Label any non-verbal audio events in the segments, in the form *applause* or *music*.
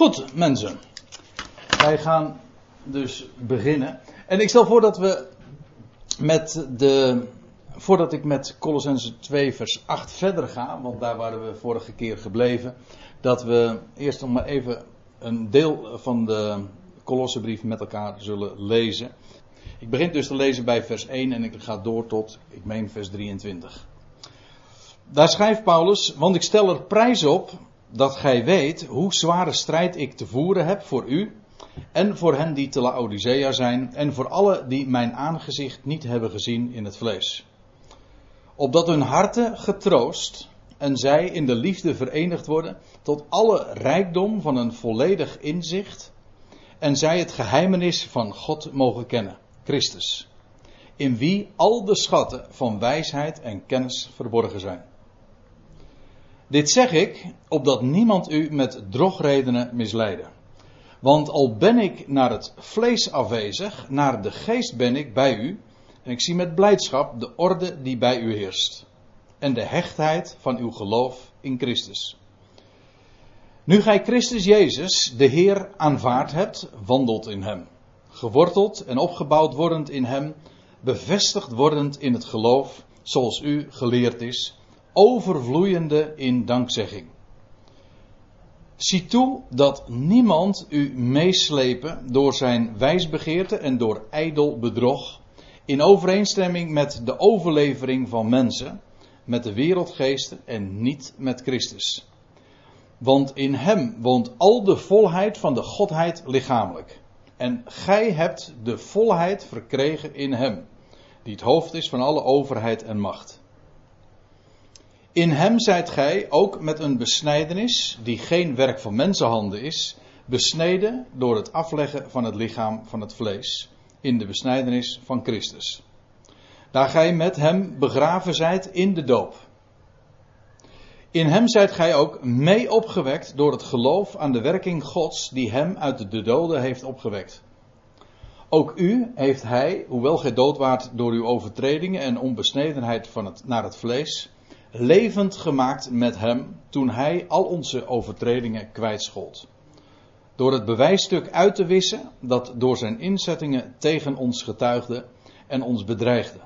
Goed, mensen. Wij gaan dus beginnen. En ik stel voor dat we met de. Voordat ik met Colossense 2, vers 8 verder ga, want daar waren we vorige keer gebleven. Dat we eerst nog maar even een deel van de Kolossenbrief met elkaar zullen lezen. Ik begin dus te lezen bij vers 1 en ik ga door tot, ik meen, vers 23. Daar schrijft Paulus, want ik stel er prijs op dat gij weet hoe zware strijd ik te voeren heb voor u en voor hen die te Laodicea zijn en voor alle die mijn aangezicht niet hebben gezien in het vlees. Opdat hun harten getroost en zij in de liefde verenigd worden tot alle rijkdom van een volledig inzicht en zij het geheimenis van God mogen kennen, Christus, in wie al de schatten van wijsheid en kennis verborgen zijn. Dit zeg ik, opdat niemand u met drogredenen misleide. Want al ben ik naar het vlees afwezig, naar de geest ben ik bij u. En ik zie met blijdschap de orde die bij u heerst. En de hechtheid van uw geloof in Christus. Nu gij Christus Jezus, de Heer, aanvaard hebt, wandelt in Hem. Geworteld en opgebouwd wordend in Hem, bevestigd wordend in het geloof, zoals u geleerd is overvloeiende in dankzegging. Zie toe dat niemand u meeslepen door zijn wijsbegeerte en door ijdel bedrog, in overeenstemming met de overlevering van mensen, met de wereldgeesten en niet met Christus. Want in hem woont al de volheid van de Godheid lichamelijk. En gij hebt de volheid verkregen in hem, die het hoofd is van alle overheid en macht. In hem zijt gij ook met een besnijdenis, die geen werk van mensenhanden is, besneden door het afleggen van het lichaam van het vlees, in de besnijdenis van Christus. Daar gij met hem begraven zijt in de doop. In hem zijt gij ook mee opgewekt door het geloof aan de werking Gods die hem uit de doden heeft opgewekt. Ook u heeft hij, hoewel gij dood waart door uw overtredingen en onbesnedenheid van het, naar het vlees, levend gemaakt met hem toen hij al onze overtredingen kwijtschold. Door het bewijsstuk uit te wissen dat door zijn inzettingen tegen ons getuigde en ons bedreigde.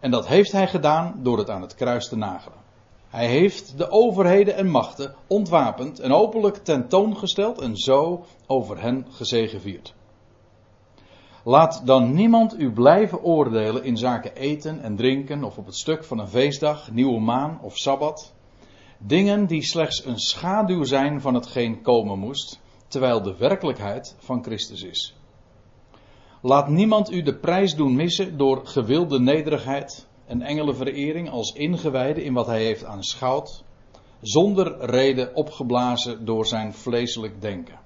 En dat heeft hij gedaan door het aan het kruis te nagelen. Hij heeft de overheden en machten ontwapend en openlijk tentoongesteld en zo over hen gezegevierd. Laat dan niemand u blijven oordelen in zaken eten en drinken of op het stuk van een feestdag, nieuwe maan of sabbat. Dingen die slechts een schaduw zijn van hetgeen komen moest, terwijl de werkelijkheid van Christus is. Laat niemand u de prijs doen missen door gewilde nederigheid en engelenverering als ingewijde in wat hij heeft aanschouwd, zonder reden opgeblazen door zijn vleeselijk denken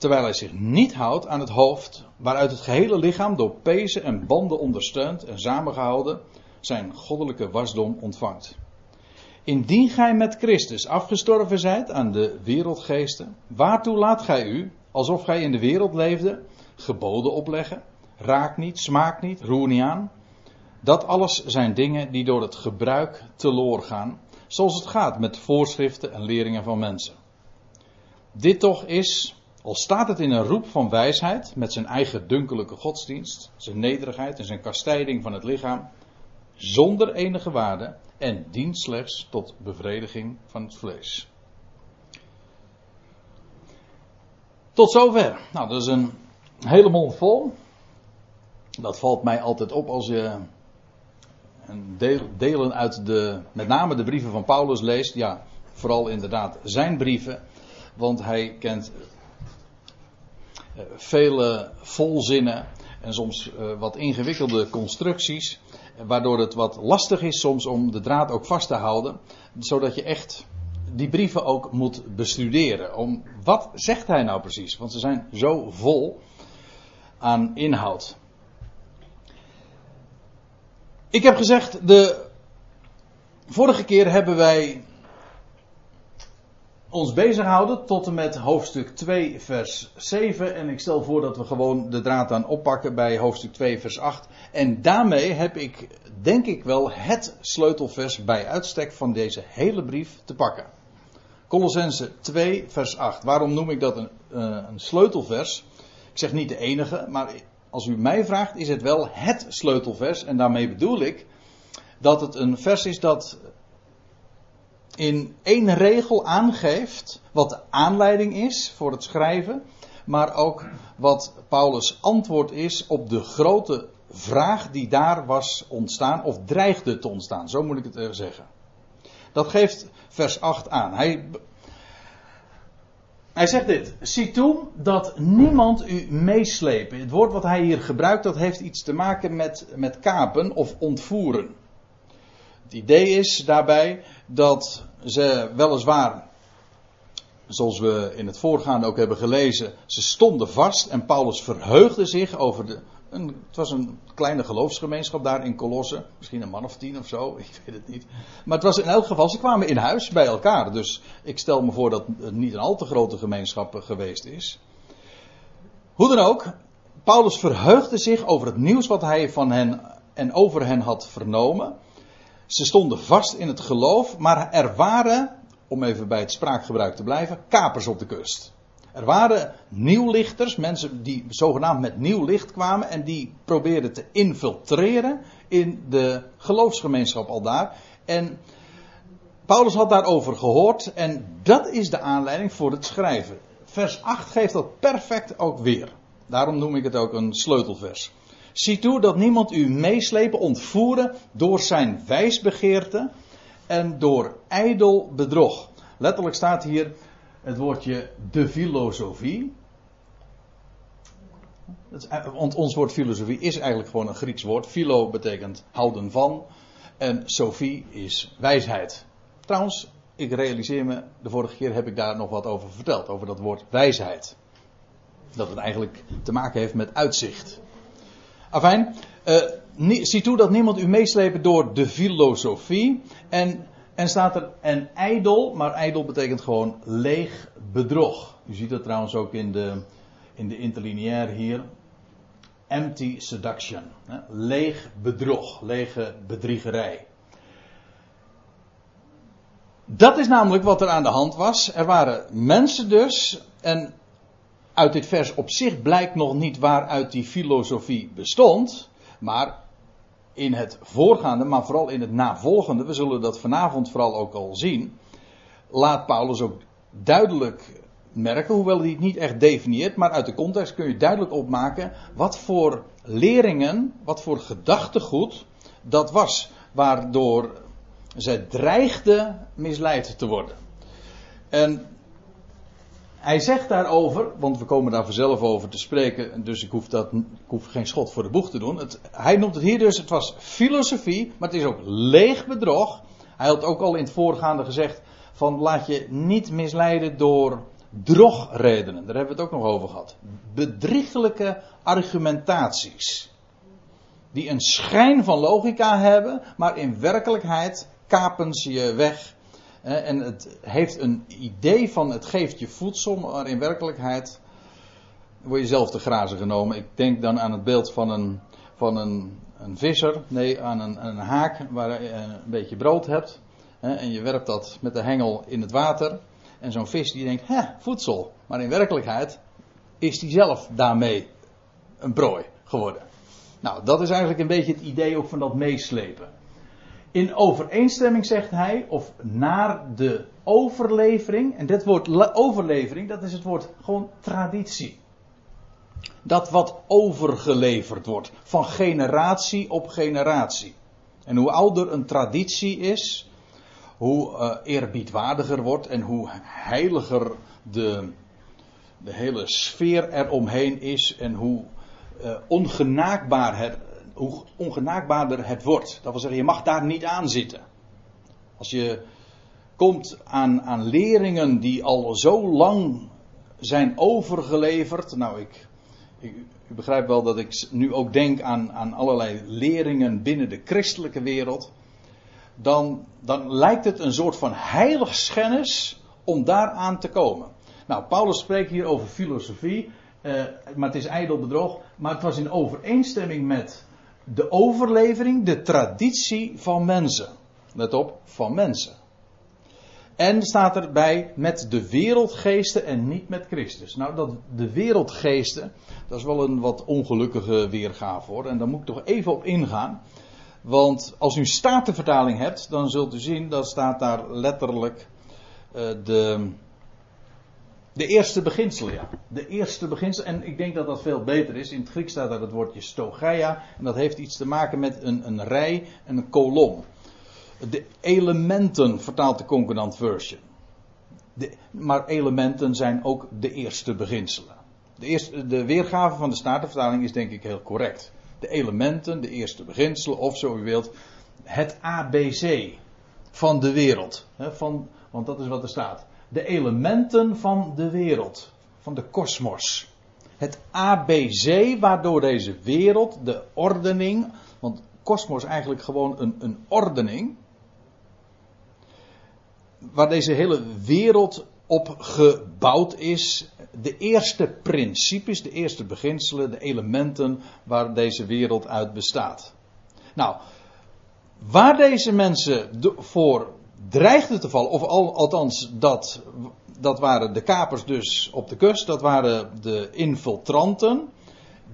terwijl hij zich niet houdt aan het hoofd, waaruit het gehele lichaam door pezen en banden ondersteund en samengehouden zijn goddelijke wasdom ontvangt. Indien gij met Christus afgestorven zijt aan de wereldgeesten, waartoe laat gij u, alsof gij in de wereld leefde, geboden opleggen? Raak niet, smaak niet, roer niet aan. Dat alles zijn dingen die door het gebruik teloor gaan, zoals het gaat met voorschriften en leringen van mensen. Dit toch is, al staat het in een roep van wijsheid, met zijn eigen dunkelijke godsdienst, zijn nederigheid en zijn kastijding van het lichaam, zonder enige waarde en dient slechts tot bevrediging van het vlees. Tot zover. Nou, dat is een hele mond vol. Dat valt mij altijd op als je delen uit de, met name de brieven van Paulus leest. Ja, vooral inderdaad zijn brieven. Want hij kent vele volzinnen en soms eh, wat ingewikkelde constructies, waardoor het wat lastig is soms om de draad ook vast te houden, zodat je echt die brieven ook moet bestuderen. Om wat zegt hij nou precies? Want ze zijn zo vol aan inhoud. Ik heb gezegd, de vorige keer hebben wij ons bezighouden tot en met hoofdstuk 2, vers 7. En ik stel voor dat we gewoon de draad aan oppakken bij hoofdstuk 2, vers 8. En daarmee heb ik, denk ik wel, het sleutelvers bij uitstek van deze hele brief te pakken. Colossense 2, vers 8. Waarom noem ik dat een, uh, een sleutelvers? Ik zeg niet de enige, maar als u mij vraagt, is het wel het sleutelvers. En daarmee bedoel ik dat het een vers is dat in één regel aangeeft wat de aanleiding is voor het schrijven, maar ook wat Paulus' antwoord is op de grote vraag die daar was ontstaan, of dreigde te ontstaan, zo moet ik het zeggen. Dat geeft vers 8 aan. Hij, hij zegt dit: Zie toe dat niemand u meeslepen. Het woord wat hij hier gebruikt, dat heeft iets te maken met, met kapen of ontvoeren. Het idee is daarbij dat ze weliswaar, zoals we in het voorgaande ook hebben gelezen, ze stonden vast en Paulus verheugde zich over de. Een, het was een kleine geloofsgemeenschap daar in Colosse, misschien een man of tien of zo, *laughs* ik weet het niet. Maar het was in elk geval, ze kwamen in huis bij elkaar. Dus ik stel me voor dat het niet een al te grote gemeenschap geweest is. Hoe dan ook, Paulus verheugde zich over het nieuws wat hij van hen en over hen had vernomen. Ze stonden vast in het geloof, maar er waren, om even bij het spraakgebruik te blijven, kapers op de kust. Er waren nieuwlichters, mensen die zogenaamd met nieuw licht kwamen en die probeerden te infiltreren in de geloofsgemeenschap al daar. En Paulus had daarover gehoord en dat is de aanleiding voor het schrijven. Vers 8 geeft dat perfect ook weer. Daarom noem ik het ook een sleutelvers. Zie toe dat niemand u meeslepen, ontvoeren door zijn wijsbegeerte en door ijdel bedrog. Letterlijk staat hier het woordje de filosofie. Ons woord filosofie is eigenlijk gewoon een Grieks woord. Philo betekent houden van. En Sophie is wijsheid. Trouwens, ik realiseer me, de vorige keer heb ik daar nog wat over verteld. Over dat woord wijsheid. Dat het eigenlijk te maken heeft met uitzicht. Afijn, uh, zie toe dat niemand u meeslepen door de filosofie. En, en staat er een ijdel, maar ijdel betekent gewoon leeg bedrog. U ziet dat trouwens ook in de, in de interlineair hier. Empty seduction. Hè? Leeg bedrog, lege bedriegerij. Dat is namelijk wat er aan de hand was. Er waren mensen dus, en uit dit vers op zich blijkt nog niet waaruit die filosofie bestond. Maar in het voorgaande, maar vooral in het navolgende, we zullen dat vanavond vooral ook al zien. Laat Paulus ook duidelijk merken, hoewel hij het niet echt definieert, maar uit de context kun je duidelijk opmaken wat voor leringen, wat voor gedachtegoed dat was, waardoor zij dreigde misleid te worden. En hij zegt daarover, want we komen daar vanzelf over te spreken, dus ik hoef, dat, geen schot voor de boeg te doen. Het, hij noemt het hier dus, het was filosofie, maar het is ook leeg bedrog. Hij had ook al in het voorgaande gezegd, van laat je niet misleiden door drogredenen. Daar hebben we het ook nog over gehad. Bedriegelijke argumentaties. Die een schijn van logica hebben, maar in werkelijkheid kapen ze je weg en het heeft een idee van het geeft je voedsel, maar in werkelijkheid word je zelf te grazen genomen. Ik denk dan aan het beeld van een, van een, een visser, nee, aan een, een haak waar je een beetje brood hebt. En je werpt dat met de hengel in het water. En zo'n vis die denkt, hè, voedsel. Maar in werkelijkheid is die zelf daarmee een prooi geworden. Nou, dat is eigenlijk een beetje het idee ook van dat meeslepen in overeenstemming zegt hij, of naar de overlevering, en dit woord overlevering, dat is het woord gewoon traditie. Dat wat overgeleverd wordt, van generatie op generatie. En hoe ouder een traditie is, hoe uh, eerbiedwaardiger wordt en hoe heiliger de, de hele sfeer eromheen is en hoe uh, ongenaakbaar het, hoe ongenaakbaarder het wordt. Dat wil zeggen, je mag daar niet aan zitten. Als je komt aan, aan leringen die al zo lang zijn overgeleverd. Nou, ik, ik, u begrijpt wel dat ik nu ook denk aan, aan allerlei leringen binnen de christelijke wereld. Dan, dan lijkt het een soort van heiligschennis om daaraan te komen. Nou, Paulus spreekt hier over filosofie, eh, maar het is ijdel bedrog. Maar het was in overeenstemming met de overlevering, de traditie van mensen. Let op, van mensen. En staat erbij met de wereldgeesten en niet met Christus. Nou, dat, de wereldgeesten, dat is wel een wat ongelukkige weergave hoor. En daar moet ik toch even op ingaan. Want als u statenvertaling hebt, dan zult u zien, dat staat daar letterlijk uh, de, de eerste beginselen, ja. De eerste beginselen. En ik denk dat dat veel beter is. In het Grieks staat daar het woordje stogeia. En dat heeft iets te maken met een, een rij en een kolom. De elementen vertaalt de Concordant Version. De, maar elementen zijn ook de eerste beginselen. De, eerste, de weergave van de Statenvertaling is denk ik heel correct. De elementen, de eerste beginselen, of zo u wilt, het ABC van de wereld. Hè, van, want dat is wat er staat. De elementen van de wereld, van de kosmos. Het ABC waardoor deze wereld, de ordening, want kosmos eigenlijk gewoon een, een ordening waar deze hele wereld op gebouwd is. De eerste principes, de eerste beginselen, de elementen waar deze wereld uit bestaat. Nou, waar deze mensen voor dreigden te vallen, of al, althans dat, dat waren de kapers dus op de kust, dat waren de infiltranten,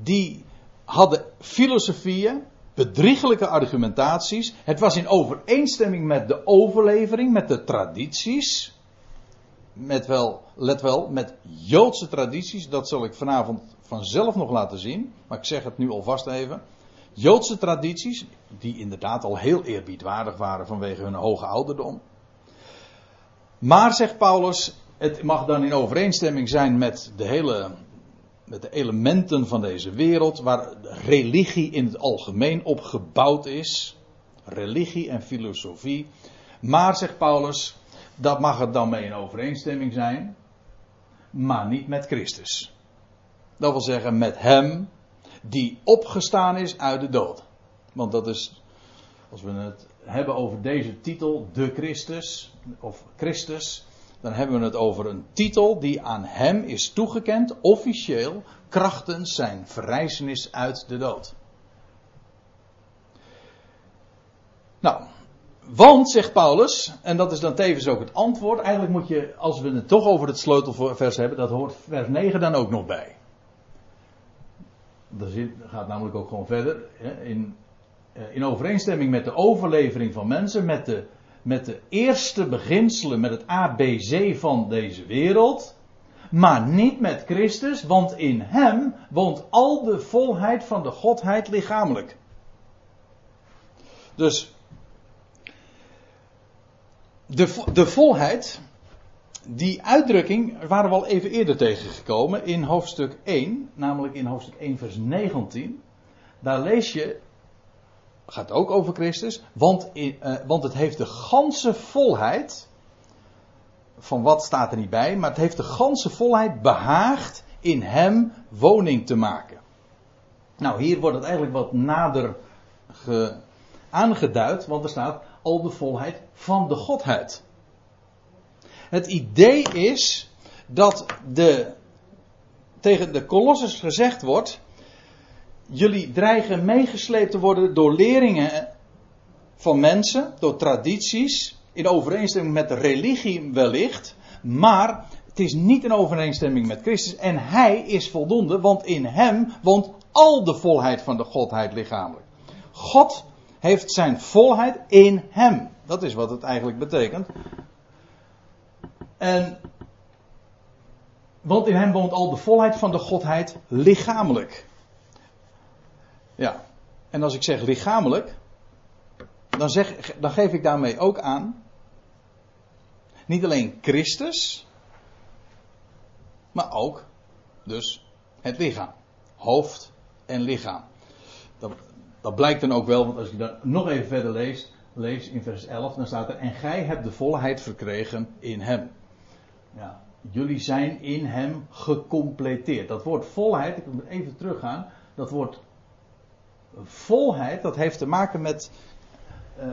die hadden filosofieën, bedriegelijke argumentaties. Het was in overeenstemming met de overlevering, met de tradities. Met wel, let wel, met Joodse tradities. Dat zal ik vanavond vanzelf nog laten zien. Maar ik zeg het nu alvast even. Joodse tradities, die inderdaad al heel eerbiedwaardig waren vanwege hun hoge ouderdom. Maar, zegt Paulus, het mag dan in overeenstemming zijn met de hele met de elementen van deze wereld, waar religie in het algemeen op gebouwd is. Religie en filosofie. Maar, zegt Paulus, dat mag het dan mee in overeenstemming zijn, maar niet met Christus. Dat wil zeggen met Hem die opgestaan is uit de dood. Want dat is, als we het hebben over deze titel, de Christus, of Christus, dan hebben we het over een titel die aan hem is toegekend, officieel, krachtens zijn verrijzenis uit de dood. Nou, want, zegt Paulus, en dat is dan tevens ook het antwoord, eigenlijk moet je, als we het toch over het sleutelvers hebben, dat hoort vers 9 dan ook nog bij. Dat gaat namelijk ook gewoon verder. In, eh, in overeenstemming met de overlevering van mensen, met de met de eerste beginselen, met het ABC van deze wereld, maar niet met Christus, want in Hem woont al de volheid van de Godheid lichamelijk. Dus de, de volheid, die uitdrukking waren we al even eerder tegengekomen in hoofdstuk 1, namelijk in hoofdstuk 1 vers 19. Daar lees je gaat ook over Christus, want, in, uh, want het heeft de ganse volheid, van wat staat er niet bij, maar het heeft de ganse volheid behaagd in hem woning te maken. Nou, hier wordt het eigenlijk wat nader ge, aangeduid, want er staat al de volheid van de Godheid. Het idee is dat de, tegen de Colossus gezegd wordt, jullie dreigen meegesleept te worden door leringen van mensen, door tradities, in overeenstemming met de religie wellicht, maar het is niet in overeenstemming met Christus en Hij is voldoende, want in Hem woont al de volheid van de Godheid lichamelijk. God heeft zijn volheid in Hem. Dat is wat het eigenlijk betekent. En, want in Hem woont al de volheid van de Godheid lichamelijk. Ja. En als ik zeg lichamelijk, dan, zeg, dan geef ik daarmee ook aan. Niet alleen Christus, maar ook dus het lichaam. Hoofd en lichaam. Dat, dat blijkt dan ook wel, want als je dan nog even verder leest, lees in vers 11, dan staat er: En gij hebt de volheid verkregen in hem. Ja, jullie zijn in hem gecompleteerd. Dat woord volheid, ik moet even teruggaan, dat woord volheid, dat heeft te maken met. Uh,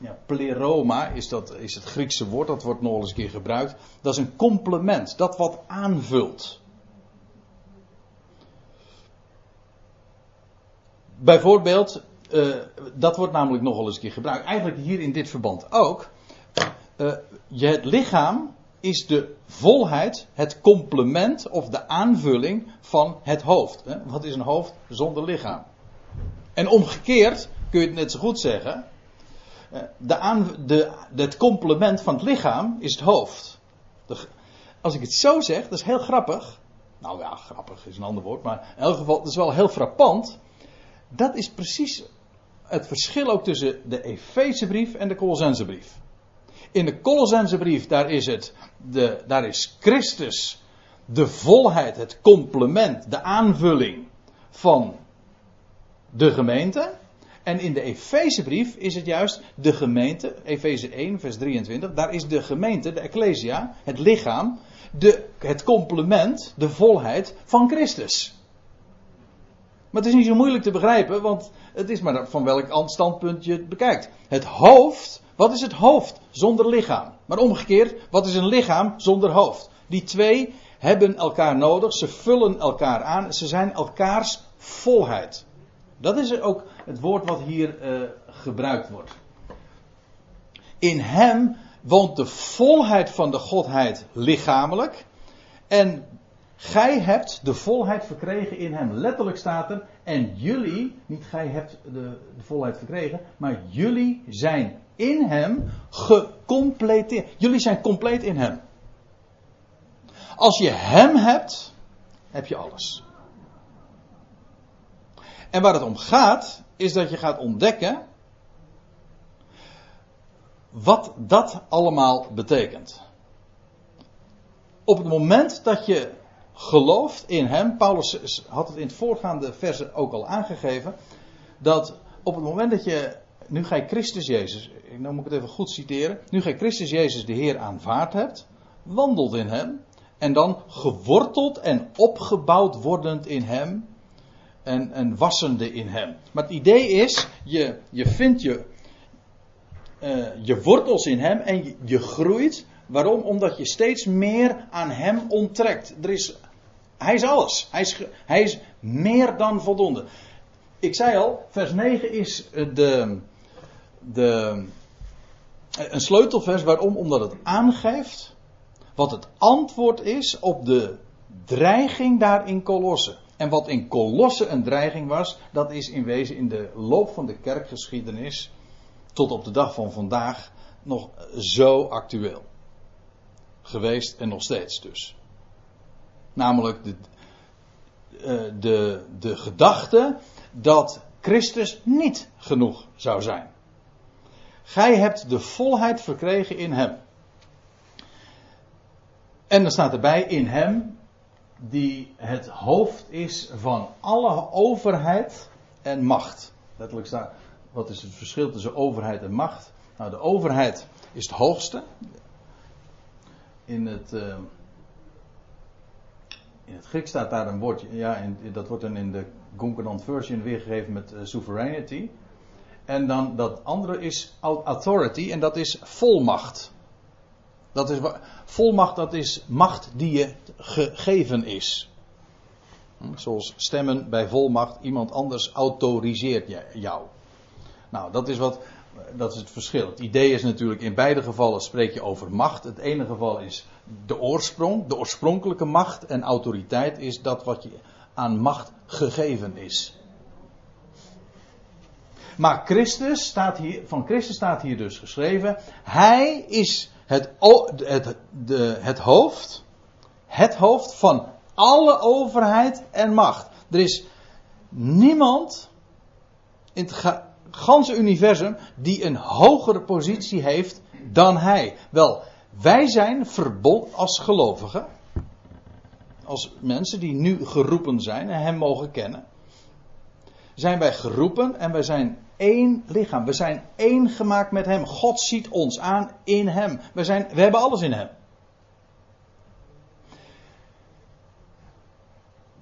ja, pleroma is, dat, is het Griekse woord, dat wordt nog eens een keer gebruikt. Dat is een complement, dat wat aanvult. Bijvoorbeeld, uh, dat wordt namelijk nogal eens een keer gebruikt. Eigenlijk hier in dit verband ook. Uh, je, het lichaam is de volheid, het complement of de aanvulling van het hoofd. Wat is een hoofd zonder lichaam? En omgekeerd kun je het net zo goed zeggen. De de, het complement van het lichaam is het hoofd. Als ik het zo zeg, dat is heel grappig. Nou ja, grappig is een ander woord, maar in elk geval, dat is wel heel frappant. Dat is precies het verschil ook tussen de Efezebrief en de Colossensebrief. In de Colossensebrief, daar is het, de, daar is Christus de volheid, het complement, de aanvulling van de gemeente. En in de Efezebrief is het juist de gemeente, Efeze 1, vers 23, daar is de gemeente, de Ecclesia, het lichaam, de, het complement, de volheid van Christus. Maar het is niet zo moeilijk te begrijpen, want het is maar van welk standpunt je het bekijkt. Het hoofd, wat is het hoofd zonder lichaam? Maar omgekeerd, wat is een lichaam zonder hoofd? Die twee hebben elkaar nodig, ze vullen elkaar aan, ze zijn elkaars volheid. Dat is ook het woord wat hier uh, gebruikt wordt. In hem woont de volheid van de Godheid lichamelijk. En gij hebt de volheid verkregen in hem. Letterlijk staat er. En jullie, niet gij hebt de, de volheid verkregen, maar jullie zijn in hem gecompleteerd. Jullie zijn compleet in hem. Als je hem hebt, heb je alles. En waar het om gaat, is dat je gaat ontdekken wat dat allemaal betekent. Op het moment dat je gelooft in Hem, Paulus had het in het voorgaande verse ook al aangegeven, dat op het moment dat je, nu gij Christus Jezus, nou moet ik het even goed citeren, nu gij Christus Jezus de Heer aanvaard hebt, wandelt in Hem, en dan geworteld en opgebouwd wordend in Hem, en, en wassende in Hem. Maar het idee is, je, je vindt je, uh, je wortels in Hem en je, je, groeit. Waarom? Omdat je steeds meer aan Hem onttrekt. Er is, hij is alles. Hij is, hij is meer dan voldoende. Ik zei al, vers 9 is de, de, een sleutelvers. Waarom? Omdat het aangeeft wat het antwoord is op de dreiging daar in Kolossen. En wat in Kolosse een dreiging was, dat is in wezen in de loop van de kerkgeschiedenis tot op de dag van vandaag nog zo actueel. Geweest en nog steeds dus. Namelijk de, eh, de, de gedachte dat Christus niet genoeg zou zijn. Gij hebt de volheid verkregen in Hem. En dan staat erbij in Hem die het hoofd is van alle overheid en macht. Letterlijk staat, wat is het verschil tussen overheid en macht? Nou, de overheid is het hoogste. In het, uh, in het Grieks staat daar een woordje, ja, en dat wordt dan in de Concordant version weergegeven met uh, sovereignty. En dan dat andere is authority en dat is volmacht. Dat is, volmacht, dat is macht die je gegeven is. Hm, zoals stemmen bij volmacht, iemand anders autoriseert jou. Nou, dat is, wat, dat is het verschil. Het idee is natuurlijk, in beide gevallen spreek je over macht. Het ene geval is de oorsprong, de oorspronkelijke macht. En autoriteit is dat wat je aan macht gegeven is. Maar Christus staat hier, van Christus staat hier dus geschreven: Hij is het, het, de, het hoofd, het hoofd van alle overheid en macht. Er is niemand in het ganse universum die een hogere positie heeft dan hij. Wel, wij zijn verbonden als gelovigen, als mensen die nu geroepen zijn en hem mogen kennen, zijn wij geroepen en wij zijn één lichaam. We zijn één gemaakt met Hem. God ziet ons aan in Hem. We, zijn, we hebben alles in Hem.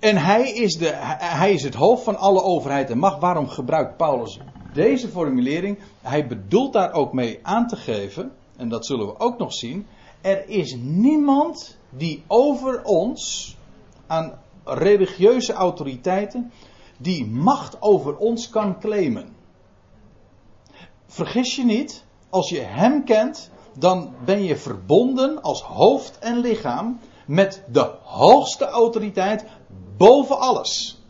En hij is, de, hij is het hoofd van alle overheid en macht. Waarom gebruikt Paulus deze formulering? Hij bedoelt daar ook mee aan te geven, en dat zullen we ook nog zien. Er is niemand die over ons aan religieuze autoriteiten die macht over ons kan claimen vergis je niet, als je Hem kent, dan ben je verbonden als hoofd en lichaam met de hoogste autoriteit boven alles.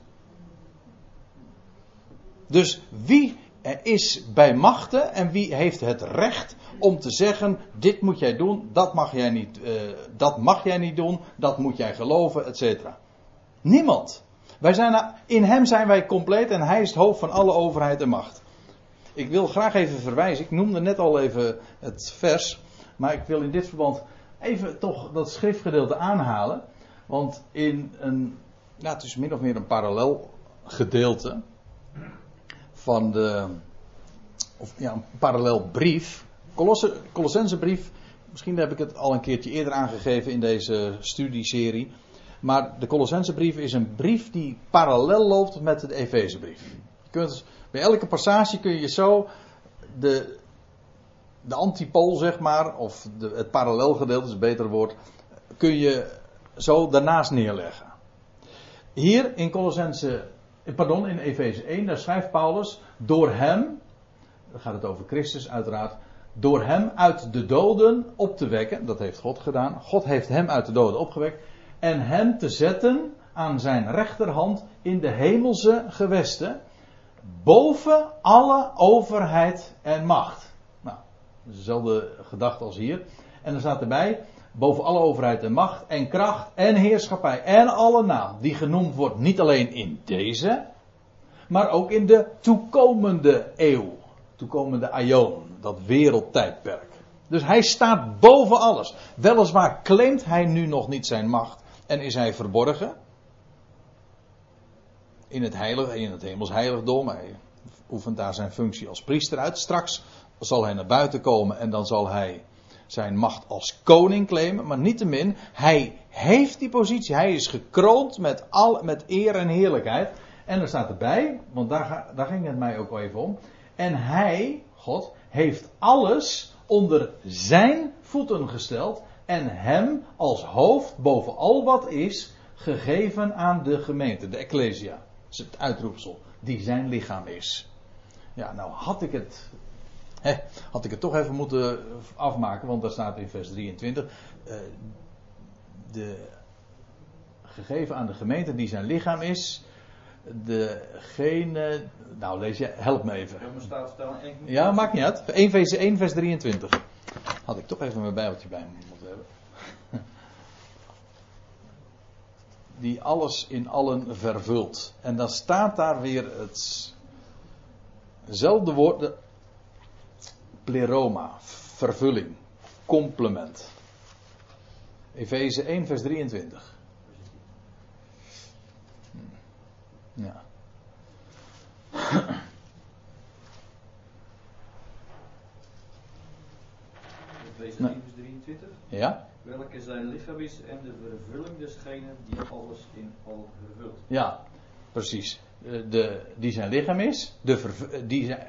Dus wie is bij machten en wie heeft het recht om te zeggen: dit moet jij doen, dat mag jij niet, uh, dat mag jij niet doen, dat moet jij geloven, etc. Niemand. Wij zijn, in hem zijn wij compleet en hij is het hoofd van alle overheid en macht. Ik wil graag even verwijzen, ik noemde net al even het vers, maar ik wil in dit verband even toch dat schriftgedeelte aanhalen. Want in een, nou het is min of meer een parallel gedeelte van de, of ja, een parallel brief. Colosse, brief, misschien heb ik het al een keertje eerder aangegeven in deze studieserie. Maar de Colossensebrief is een brief die parallel loopt met de Efezebrief. Bij elke passage kun je zo de, de antipool, zeg maar, of de, het parallelgedeelte is een beter woord, kun je zo daarnaast neerleggen. Hier in Colossense, pardon, in Efeze 1, daar schrijft Paulus, door hem, dan gaat het over Christus uiteraard, door hem uit de doden op te wekken, dat heeft God gedaan. God heeft hem uit de doden opgewekt en hem te zetten aan zijn rechterhand in de hemelse gewesten, boven alle overheid en macht. Nou, dezelfde gedachte als hier. En er staat erbij, boven alle overheid en macht en kracht en heerschappij en alle naam die genoemd wordt niet alleen in deze, maar ook in de toekomende eeuw, toekomende aion, dat wereldtijdperk. Dus hij staat boven alles. Weliswaar claimt hij nu nog niet zijn macht, en is hij verborgen in het heilige, in het hemels heiligdom. Hij oefent daar zijn functie als priester uit. Straks zal hij naar buiten komen en dan zal hij zijn macht als koning claimen. Maar niettemin, hij heeft die positie. Hij is gekroond met, al, met eer en heerlijkheid. En er staat erbij, want daar, daar ging het mij ook wel even om. En hij, God, heeft alles onder zijn voeten gesteld en hem als hoofd boven al wat is gegeven aan de gemeente, de Ecclesia. Dat is het uitroepsel, die zijn lichaam is. Ja, nou had ik het, had ik het toch even moeten afmaken, want daar staat in vers 23, uh, eh, de, gegeven aan de gemeente die zijn lichaam is, degene, nou lees je, help me even. Ja, maakt niet uit. 1 vers, 1 vers 23. Had ik toch even mijn bijbeltje bij me moeten hebben. *laughs* Die alles in allen vervult. En dan staat daar weer hetzelfde woord, pleroma, vervulling, complement. Efeze 1 vers 23. Ja. Efeze 1 vers 23. Ja. Welke zijn lichaam is en de vervulling desgene die alles in al vervult. Ja, precies. De, die zijn lichaam is, de eh, die zijn,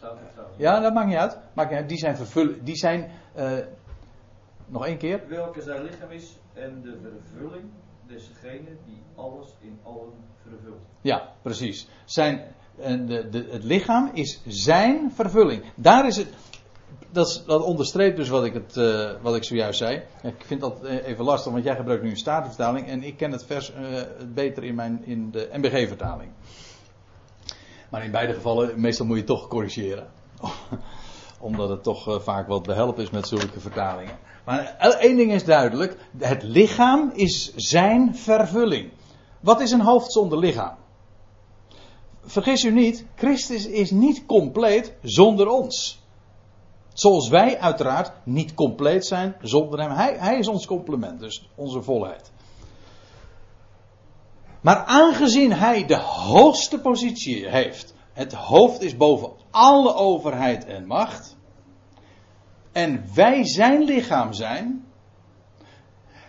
ja, staat trouwens. Ja, dat maakt niet uit. Maakt niet uit. Die zijn vervulling, die zijn, uh, nog één keer. Welke zijn lichaam is en de vervulling desgene die alles in allen vervult. Ja, precies. Zijn, de, de, het lichaam is zijn vervulling. Daar is het. Dat, dat onderstreept dus wat ik, het, uh, wat ik zojuist zei. Ik vind dat even lastig, want jij gebruikt nu een statenvertaling en ik ken het vers uh, beter in, mijn, in de MBG-vertaling. Maar in beide gevallen, meestal moet je toch corrigeren. *laughs* Omdat het toch uh, vaak wat behelp is met zulke vertalingen. Maar één ding is duidelijk: het lichaam is zijn vervulling. Wat is een hoofd zonder lichaam? Vergis u niet, Christus is niet compleet zonder ons. Zoals wij uiteraard niet compleet zijn zonder hem. Hij, hij is ons complement, dus onze volheid. Maar aangezien hij de hoogste positie heeft, het hoofd is boven alle overheid en macht, en wij zijn lichaam zijn,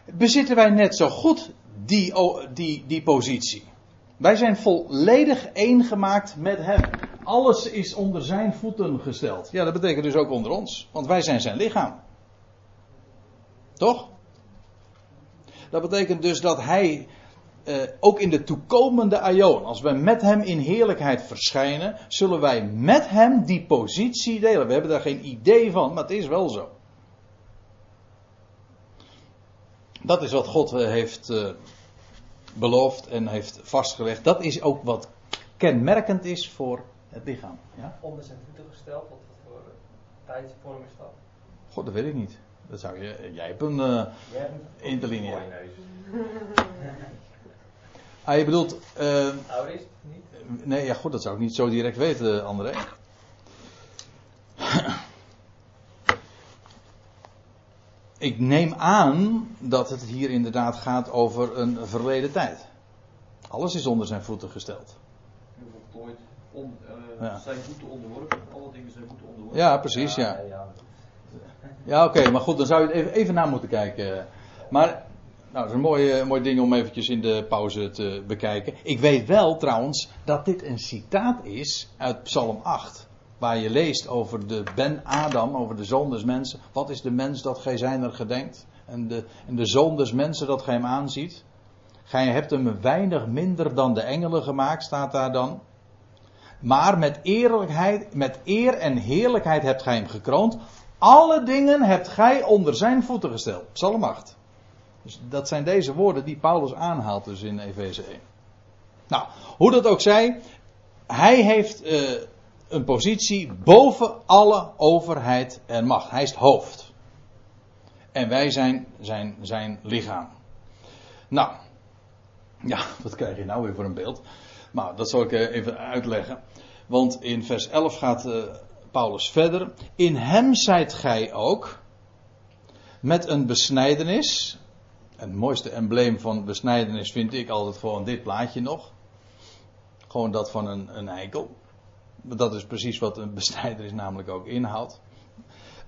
bezitten wij net zo goed die, die, die positie. Wij zijn volledig één gemaakt met Hem. Alles is onder Zijn voeten gesteld. Ja, dat betekent dus ook onder ons, want wij zijn Zijn lichaam. Toch? Dat betekent dus dat Hij eh, ook in de toekomende aion, als we met hem in heerlijkheid verschijnen, zullen wij met hem die positie delen. We hebben daar geen idee van, maar het is wel zo. Dat is wat God eh, heeft uh, beloofd en heeft vastgelegd. Dat is ook wat kenmerkend is voor het lichaam. Ja? Onder zijn voeten gesteld, wat voor tijdsvorm is dat? God, dat weet ik niet. Dat zou je, jij hebt een uh, interlineair. *laughs* Ah, je bedoelt. Uh, het niet? Nee, ja, goed, dat zou ik niet zo direct weten, André. ik neem aan dat het hier inderdaad gaat over een verleden tijd. Alles is onder zijn voeten gesteld. Voltooid, on, uh, ja. zijn voeten onderworpen, alle dingen zijn voeten onderworpen. Ja, precies, ja. Ja, ja oké, okay, maar goed, dan zou je het even, even naar moeten kijken. Maar nou, dat is een mooi, mooi ding om eventjes in de pauze te bekijken. Ik weet wel trouwens dat dit een citaat is uit Psalm 8. Waar je leest over de Ben Adam, over de zoon des mensen. Wat is de mens dat gij zijner gedenkt? En de, en de zoon des mensen dat gij hem aanziet. Gij hebt hem weinig minder dan de engelen gemaakt, staat daar dan. Maar met eerlijkheid, met eer en heerlijkheid hebt gij hem gekroond. Alle dingen hebt gij onder zijn voeten gesteld. Psalm 8. Dus dat zijn deze woorden die Paulus aanhaalt dus in Efeze 1. Nou, hoe dat ook zij, hij heeft uh, een positie boven alle overheid en macht. Hij is het hoofd. En wij zijn zijn, zijn lichaam. Nou, ja, *laughs* wat krijg je nou weer voor een beeld? Nou, dat zal ik even uitleggen. Want in vers 11 gaat uh, Paulus verder. In hem zijt gij ook met een besnijdenis het mooiste embleem van besnijdenis vind ik altijd gewoon dit plaatje nog. Gewoon dat van een, een eikel. Dat is precies wat een *laughs* besnijdenis namelijk ook inhoudt.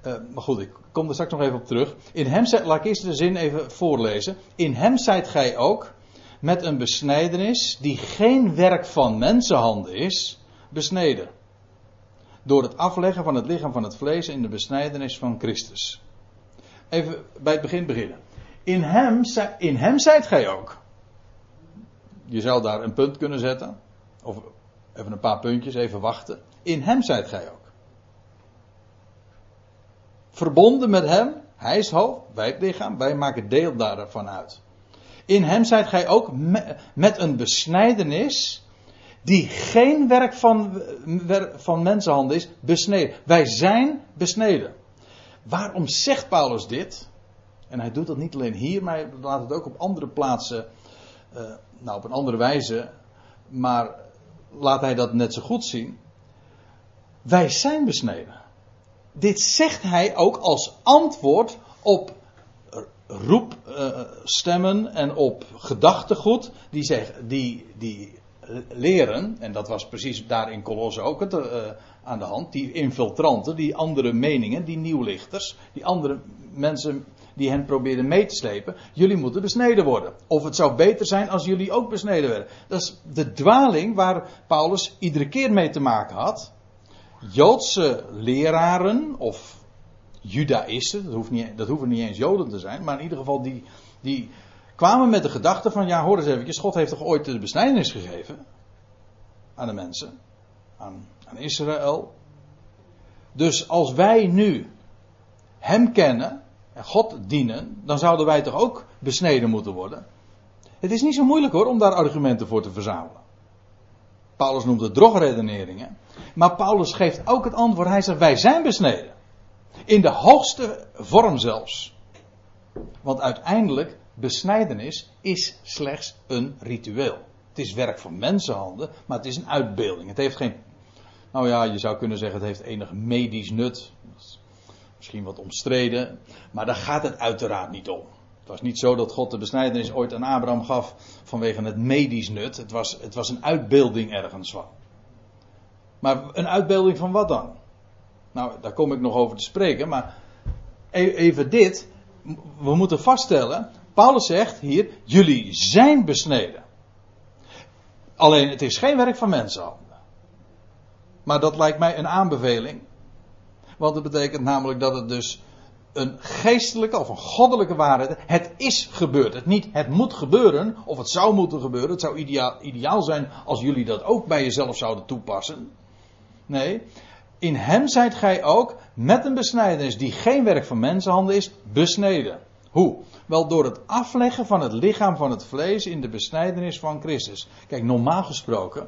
Uh, maar goed, ik kom er straks nog even op terug. In hem, laat ik eerst de zin even voorlezen. In hem zijt gij ook met een besnijdenis die geen werk van mensenhanden is, besneden. Door het afleggen van het lichaam van het vlees in de besnijdenis van Christus. Even bij het begin beginnen. In hem, in hem zijt gij ook. Je zou daar een punt kunnen zetten. Of even een paar puntjes, even wachten. In hem zijt gij ook. Verbonden met hem, hij is hoofd, wij het lichaam, wij maken deel daarvan uit. In hem zijt gij ook met een besnijdenis die geen werk van, van mensenhanden is, besneden. Wij zijn besneden. Waarom zegt Paulus dit? En hij doet dat niet alleen hier, maar hij laat het ook op andere plaatsen, uh, nou op een andere wijze, maar laat hij dat net zo goed zien. Wij zijn besneden. Dit zegt hij ook als antwoord op roepstemmen uh, en op gedachtegoed die, zeg, die, die leren, en dat was precies daar in Colosse ook het, uh, aan de hand, die infiltranten, die andere meningen, die nieuwlichters, die andere mensen die hen probeerden mee te slepen. Jullie moeten besneden worden. Of het zou beter zijn als jullie ook besneden werden. Dat is de dwaling waar Paulus iedere keer mee te maken had. Joodse leraren of Judaïsten, dat, hoeft niet, dat hoeven niet eens Joden te zijn, maar in ieder geval die, die kwamen met de gedachte van, ja hoor eens eventjes, God heeft toch ooit de besnijdenis gegeven aan de mensen, aan, aan Israël. Dus als wij nu Hem kennen, God dienen, dan zouden wij toch ook besneden moeten worden. Het is niet zo moeilijk hoor om daar argumenten voor te verzamelen. Paulus noemt het drogredeneringen. Maar Paulus geeft ook het antwoord. Hij zegt: Wij zijn besneden. In de hoogste vorm zelfs. Want uiteindelijk, besnijdenis is slechts een ritueel. Het is werk van mensenhanden, maar het is een uitbeelding. Het heeft geen. Nou ja, je zou kunnen zeggen: het heeft enig medisch nut. Misschien wat omstreden, maar daar gaat het uiteraard niet om. Het was niet zo dat God de besnijdenis ooit aan Abraham gaf vanwege het medisch nut. Het was, het was een uitbeelding ergens van. Maar een uitbeelding van wat dan? Nou, daar kom ik nog over te spreken, maar e-, even dit. We moeten vaststellen, Paulus zegt hier, jullie zijn besneden. Alleen het is geen werk van mensenhanden. Maar dat lijkt mij een aanbeveling want het betekent namelijk dat het dus een geestelijke of een goddelijke waarheid. Het is gebeurd. Het niet, het moet gebeuren, of het zou moeten gebeuren. Het zou ideaal, ideaal zijn als jullie dat ook bij jezelf zouden toepassen. Nee, in hem zijt gij ook met een besnijdenis die geen werk van mensenhanden is, besneden. Hoe? Wel door het afleggen van het lichaam van het vlees in de besnijdenis van Christus. Kijk, normaal gesproken,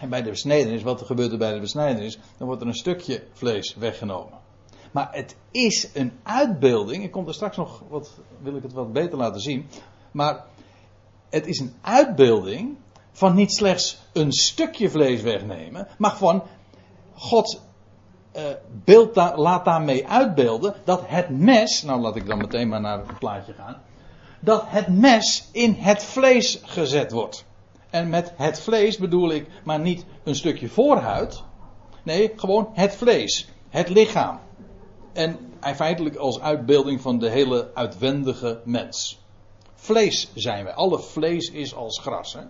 en bij de besnijdenis, wat er gebeurt er bij de besnijdenis, dan wordt er een stukje vlees weggenomen. Maar het is een uitbeelding, ik kom er straks nog, wat, wil ik het wat beter laten zien, maar het is een uitbeelding van niet slechts een stukje vlees wegnemen, maar van God uh, beeld laat daarmee uitbeelden dat het mes, nou laat ik dan meteen maar naar het plaatje gaan, dat het mes in het vlees gezet wordt. En met het vlees bedoel ik maar niet een stukje voorhuid, nee, gewoon het vlees, het lichaam. En feitelijk als uitbeelding van de hele uitwendige mens. Vlees zijn wij, alle vlees is als gras. Hè?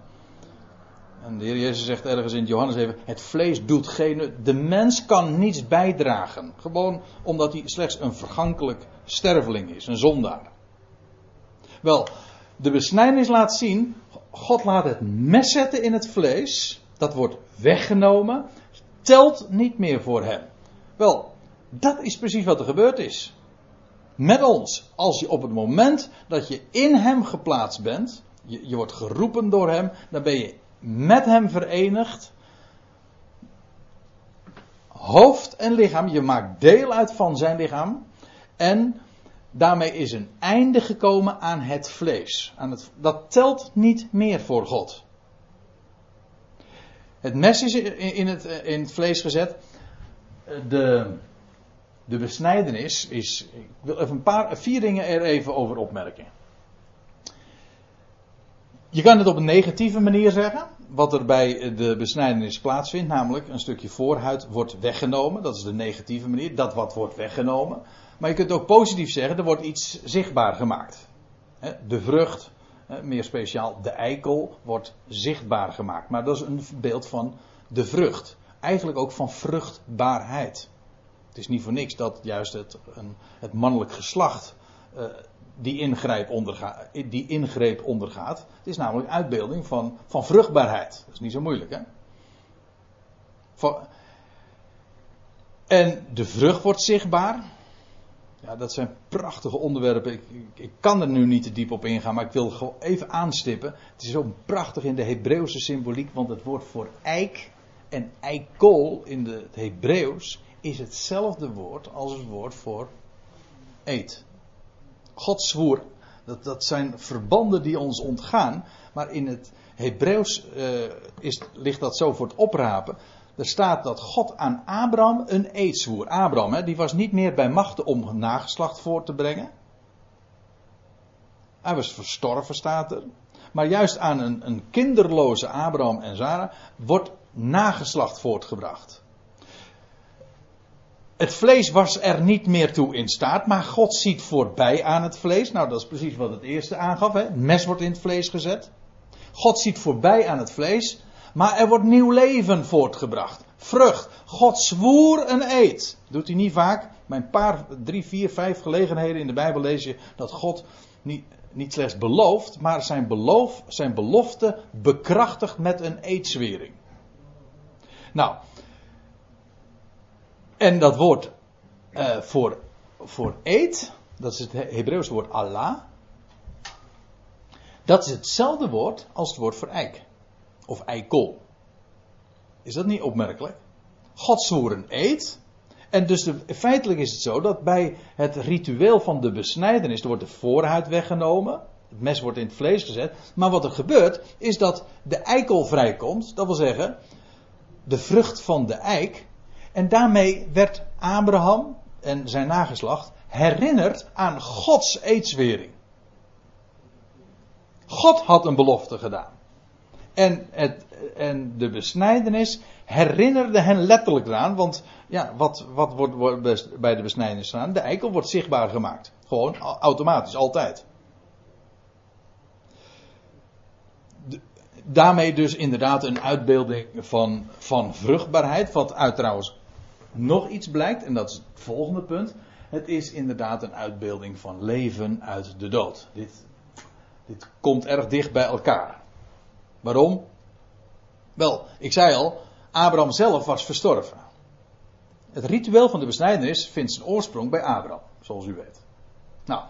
En de Heer Jezus zegt ergens in Johannes even: Het vlees doet geen. De mens kan niets bijdragen. Gewoon omdat hij slechts een vergankelijk sterveling is, een zondaar. Wel, de besnijdenis laat zien: God laat het mes zetten in het vlees. Dat wordt weggenomen. Telt niet meer voor hem. Wel, dat is precies wat er gebeurd is. Met ons. Als je op het moment dat je in hem geplaatst bent. Je, je wordt geroepen door hem. Dan ben je met hem verenigd. Hoofd en lichaam, je maakt deel uit van zijn lichaam. En daarmee is een einde gekomen aan het vlees. Aan het, dat telt niet meer voor God. Het mes is in het, in het vlees gezet. De, de besnijdenis is. Ik wil even een paar, vier dingen er even over opmerken. Je kan het op een negatieve manier zeggen. Wat er bij de besnijdenis plaatsvindt, namelijk een stukje voorhuid wordt weggenomen. Dat is de negatieve manier, dat wat wordt weggenomen. Maar je kunt ook positief zeggen, er wordt iets zichtbaar gemaakt. De vrucht, meer speciaal de eikel, wordt zichtbaar gemaakt. Maar dat is een beeld van de vrucht. Eigenlijk ook van vruchtbaarheid. Het is niet voor niks dat juist het, het mannelijk geslacht uh, die, ingreep ondergaat, die ingreep ondergaat. Het is namelijk uitbeelding van, van vruchtbaarheid. Dat is niet zo moeilijk, hè? en de vrucht wordt zichtbaar. Ja, dat zijn prachtige onderwerpen. Ik, ik, ik, kan er nu niet te diep op ingaan, maar ik wil gewoon even aanstippen. Het is zo prachtig in de Hebreeuwse symboliek, want het woord voor eik en eikol in de, het Hebreeuws is hetzelfde woord als het woord voor eet. God zwoer. Dat, dat zijn verbanden die ons ontgaan. Maar in het Hebreeuws is, ligt dat zo voor het oprapen. Er staat dat God aan Abraham een eed zwoer. Abraham, hè, die was niet meer bij machten om nageslacht voor te brengen. Hij was verstorven, staat er. Maar juist aan een, een kinderloze Abraham en Sarah wordt nageslacht voortgebracht. Het vlees was er niet meer toe in staat, maar God ziet voorbij aan het vlees. Nou, dat is precies wat het eerste aangaf. Hè? Het mes wordt in het vlees gezet. God ziet voorbij aan het vlees, maar er wordt nieuw leven voortgebracht. Vrucht. God zwoer een eed. Doet hij niet vaak. Bij een paar, drie, vier, vijf gelegenheden in de Bijbel lees je dat God niet, niet slechts belooft, maar zijn, beloof, zijn belofte bekrachtigt met een eedzwering. Nou, en dat woord uh, voor, voor eet, dat is het Hebreeuwse woord Allah. Dat is hetzelfde woord als het woord voor eik. Of eikel. Is dat niet opmerkelijk? God zwoer een. En dus de, feitelijk is het zo dat bij het ritueel van de besnijdenis, er wordt de voorhuid weggenomen. Het mes wordt in het vlees gezet. Maar wat er gebeurt, is dat de eikel vrijkomt. Dat wil zeggen, de vrucht van de eik en daarmee werd Abraham en zijn nageslacht herinnerd aan Gods eedswering. God had een belofte gedaan. En, het, en de besnijdenis herinnerde hen letterlijk eraan. Want ja, wat, wat wordt, wordt bij de besnijdenis gedaan? De eikel wordt zichtbaar gemaakt. Gewoon automatisch, altijd. daarmee dus inderdaad een uitbeelding van, van vruchtbaarheid. Wat uit trouwens nog iets blijkt, en dat is het volgende punt. Het is inderdaad een uitbeelding van leven uit de dood. Dit, dit komt erg dicht bij elkaar. Waarom? Wel, ik zei al, Abraham zelf was verstorven. Het ritueel van de besnijdenis vindt zijn oorsprong bij Abraham, zoals u weet. Nou,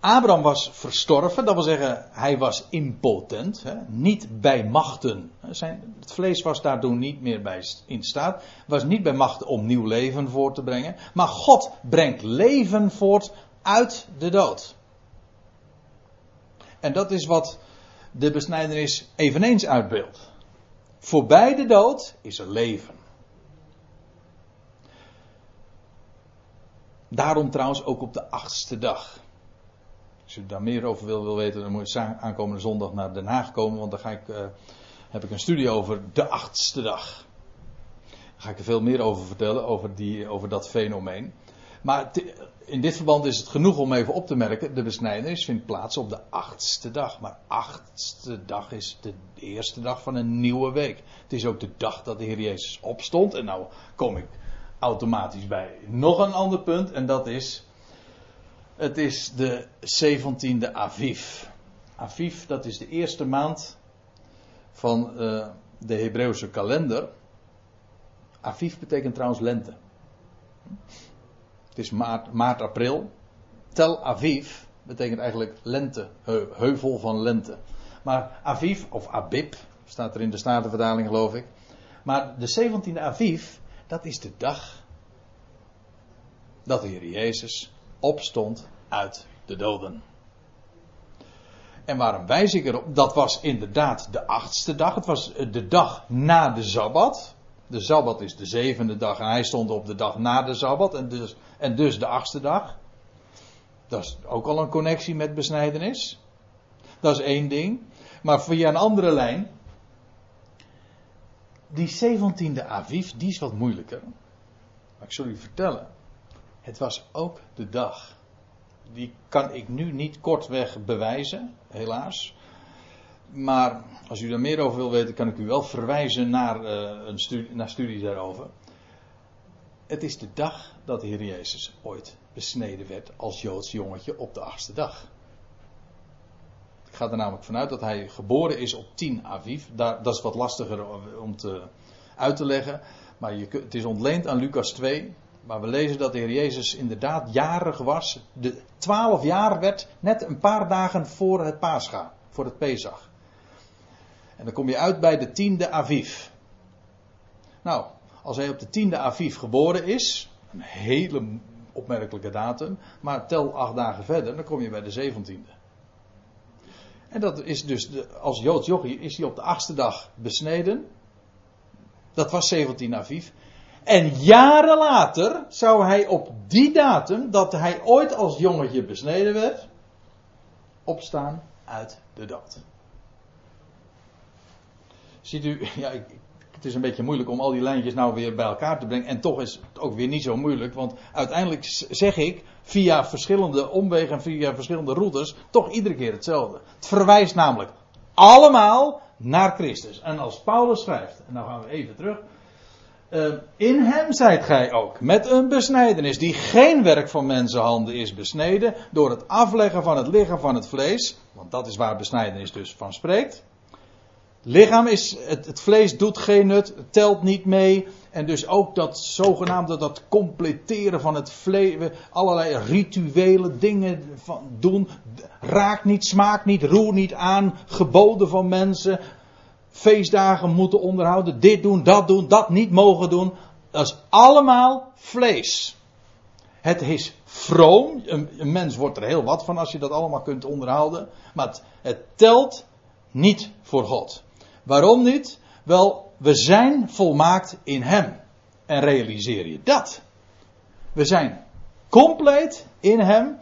Abraham was verstorven, dat wil zeggen, hij was impotent, hè, niet bij machten. Zijn, het vlees was daardoor niet meer bij in staat, was niet bij machten om nieuw leven voort te brengen. Maar God brengt leven voort uit de dood. En dat is wat de besnijdenis eveneens uitbeeldt. Voorbij de dood is er leven. Daarom trouwens ook op de achtste dag. Als u daar meer over wil, wil weten, dan moet je aankomende zondag naar Den Haag komen, want dan ga ik, uh, heb ik een studie over de achtste dag. Daar ga ik er veel meer over vertellen, over, die, over dat fenomeen. Maar in dit verband is het genoeg om even op te merken: de besnijdenis vindt plaats op de achtste dag. Maar achtste dag is de eerste dag van een nieuwe week. Het is ook de dag dat de Heer Jezus opstond. En nou kom ik automatisch bij nog een ander punt, en dat is het is de 17e Aviv. Aviv, dat is de eerste maand van uh, de Hebreeuwse kalender. Aviv betekent trouwens lente. Het is maart, maart, april. Tel Aviv betekent eigenlijk lente, heuvel van lente. Maar Aviv, of Abib, staat er in de Statenvertaling geloof ik. Maar de 17e Aviv, dat is de dag dat de Heer Jezus opstond uit de doden. En waarom wijs ik erop? Dat was inderdaad de achtste dag. Het was de dag na de Sabbat. De Sabbat is de zevende dag en hij stond op de dag na de Sabbat en dus, en dus de achtste dag. Dat is ook al een connectie met besnijdenis. Dat is één ding. Maar via een andere lijn. Die 17e Aviv, die is wat moeilijker. Maar ik zal u vertellen. Het was ook de dag. Die kan ik nu niet kortweg bewijzen, helaas. Maar als u er meer over wil weten, kan ik u wel verwijzen naar, uh, een studie, naar studies daarover. Het is de dag dat de Heer Jezus ooit besneden werd als Joods jongetje op de achtste dag. Ik ga er namelijk vanuit dat hij geboren is op 10 Aviv. Daar, dat is wat lastiger om te, uit te leggen. Maar je, het is ontleend aan Lucas 2. Maar we lezen dat de Heer Jezus inderdaad jarig was. De 12 jaar werd net een paar dagen voor het Pascha, voor het Pesach. En dan kom je uit bij de tiende Aviv. Nou, als hij op de tiende Aviv geboren is, een hele opmerkelijke datum, maar tel acht dagen verder, dan kom je bij de zeventiende. En dat is dus, de, als Joods jochie is hij op de achtste dag besneden. Dat was 17 Aviv. En jaren later zou hij op die datum, dat hij ooit als jongetje besneden werd, opstaan uit de dood. Ziet u, *laughs* ja, het is een beetje moeilijk om al die lijntjes nou weer bij elkaar te brengen. En toch is het ook weer niet zo moeilijk, want uiteindelijk zeg ik via verschillende omwegen en via verschillende routes toch iedere keer hetzelfde. Het verwijst namelijk allemaal naar Christus. En als Paulus schrijft, en nou gaan we even terug uh, in hem zijt gij ook, met een besnijdenis die geen werk van mensenhanden is besneden, door het afleggen van het lichaam van het vlees, want dat is waar besnijdenis dus van spreekt. Lichaam is, het, het vlees doet geen nut, telt niet mee, en dus ook dat zogenaamde, dat completeren van het vlees, allerlei rituele dingen van doen, raak niet, smaak niet, roer niet aan, geboden van mensen, feestdagen moeten onderhouden, dit doen, dat doen, dat niet mogen doen. Dat is allemaal vlees. Het is vroom. Een, mens wordt er heel wat van als je dat allemaal kunt onderhouden. Maar het telt niet voor God. Waarom niet? Wel, we zijn volmaakt in Hem. En realiseer je dat? We zijn compleet in Hem.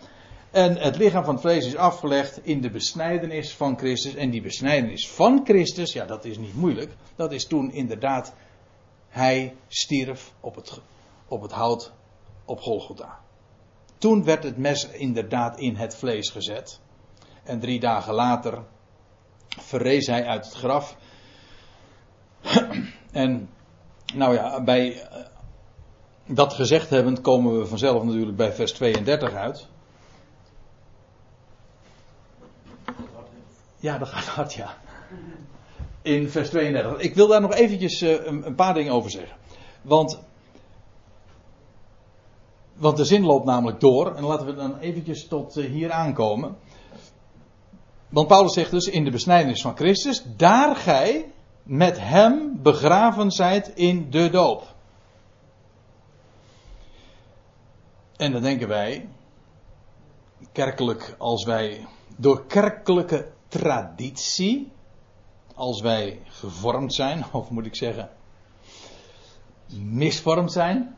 En het lichaam van het vlees is afgelegd in de besnijdenis van Christus. En die besnijdenis van Christus, ja, dat is niet moeilijk. Dat is toen inderdaad, hij stierf op het, op het hout op Golgotha. Toen werd het mes inderdaad in het vlees gezet. En drie dagen later verrees hij uit het graf. *clears throat* en nou ja, bij dat gezegd hebben, komen we vanzelf natuurlijk bij vers 32 uit. Ja, dat gaat hard, ja. In vers 32. Ik wil daar nog eventjes uh, een, paar dingen over zeggen. Want, want de zin loopt namelijk door. En laten we dan eventjes tot uh, hier aankomen. Want Paulus zegt dus in de besnijdenis van Christus, daar gij met hem begraven zijt in de doop. En dan denken wij, kerkelijk, als wij door kerkelijke traditie, als wij gevormd zijn, *laughs* of moet ik zeggen, misvormd zijn,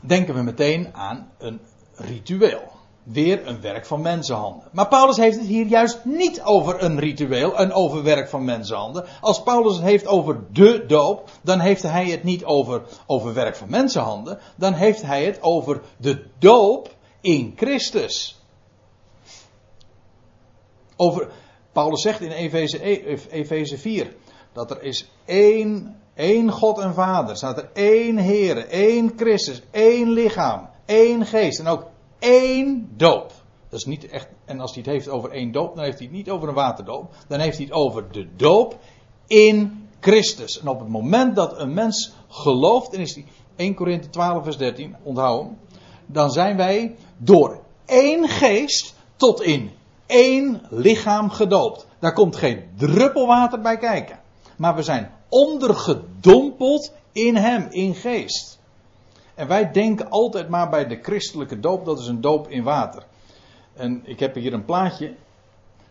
denken we meteen aan een ritueel. Weer een werk van mensenhanden. Maar Paulus heeft het hier juist niet over een ritueel, een over werk van mensenhanden. Als Paulus het heeft over de doop, dan heeft hij het niet over, over werk van mensenhanden. Dan heeft hij het over de doop in Christus. Over, Paulus zegt in Efeze, Efeze 4 dat er is één, één God en Vader. Staat er één Heer, één Christus, één lichaam, één geest en ook één doop. Dat is niet echt, en als hij het heeft over één doop, dan heeft hij het niet over een waterdoop. Dan heeft hij het over de doop in Christus. En op het moment dat een mens gelooft, en is die 1 Korinthe 12 vers 13, onthoud hem. Dan zijn wij door één geest tot in één lichaam gedoopt. Daar komt geen druppel water bij kijken. Maar we zijn ondergedompeld in hem, in geest. En wij denken altijd maar bij de christelijke doop, dat is een doop in water. En ik heb hier een plaatje.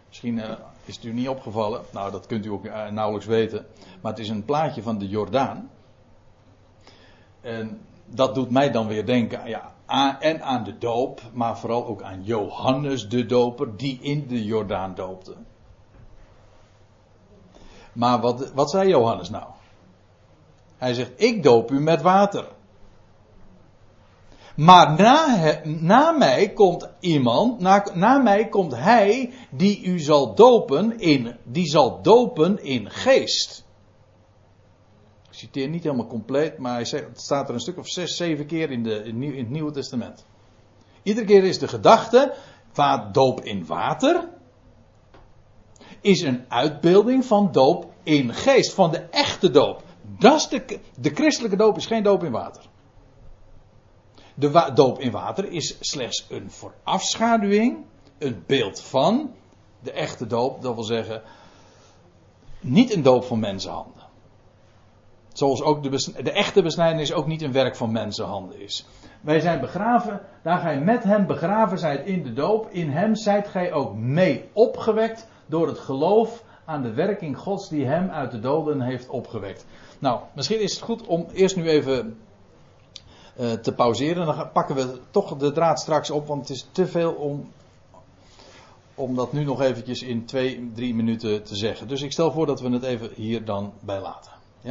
Misschien uh, is het u niet opgevallen. Nou, dat kunt u ook uh, nauwelijks weten. Maar het is een plaatje van de Jordaan. En dat doet mij dan weer denken ja, aan, en aan de doop, maar vooral ook aan Johannes de Doper, die in de Jordaan doopte. Maar wat, wat zei Johannes nou? Hij zegt: Ik doop u met water. Maar na, na mij komt iemand, na, na mij komt hij die u zal dopen in, die zal dopen in geest. Ik citeer niet helemaal compleet, maar hij zegt, het staat er een stuk of zes, zeven keer in, de, in, het Nieuwe Testament. Iedere keer is de gedachte, vaat doop in water, is een uitbeelding van doop in geest, van de echte doop. Dat is de, de christelijke doop is geen doop in water. De doop in water is slechts een voorafschaduwing, een beeld van de echte doop. Dat wil zeggen, niet een doop van mensenhanden. Zoals ook de, de echte besnijdenis ook niet een werk van mensenhanden is. Wij zijn begraven, daar gij met hem begraven zijt in de doop. In hem zijt gij ook mee opgewekt door het geloof aan de werking Gods die hem uit de doden heeft opgewekt. Nou, misschien is het goed om eerst nu even uh, te pauzeren. Dan pakken we toch de draad straks op, want het is te veel om, om dat nu nog eventjes in twee, drie minuten te zeggen. Dus ik stel voor dat we het even hier dan bij laten.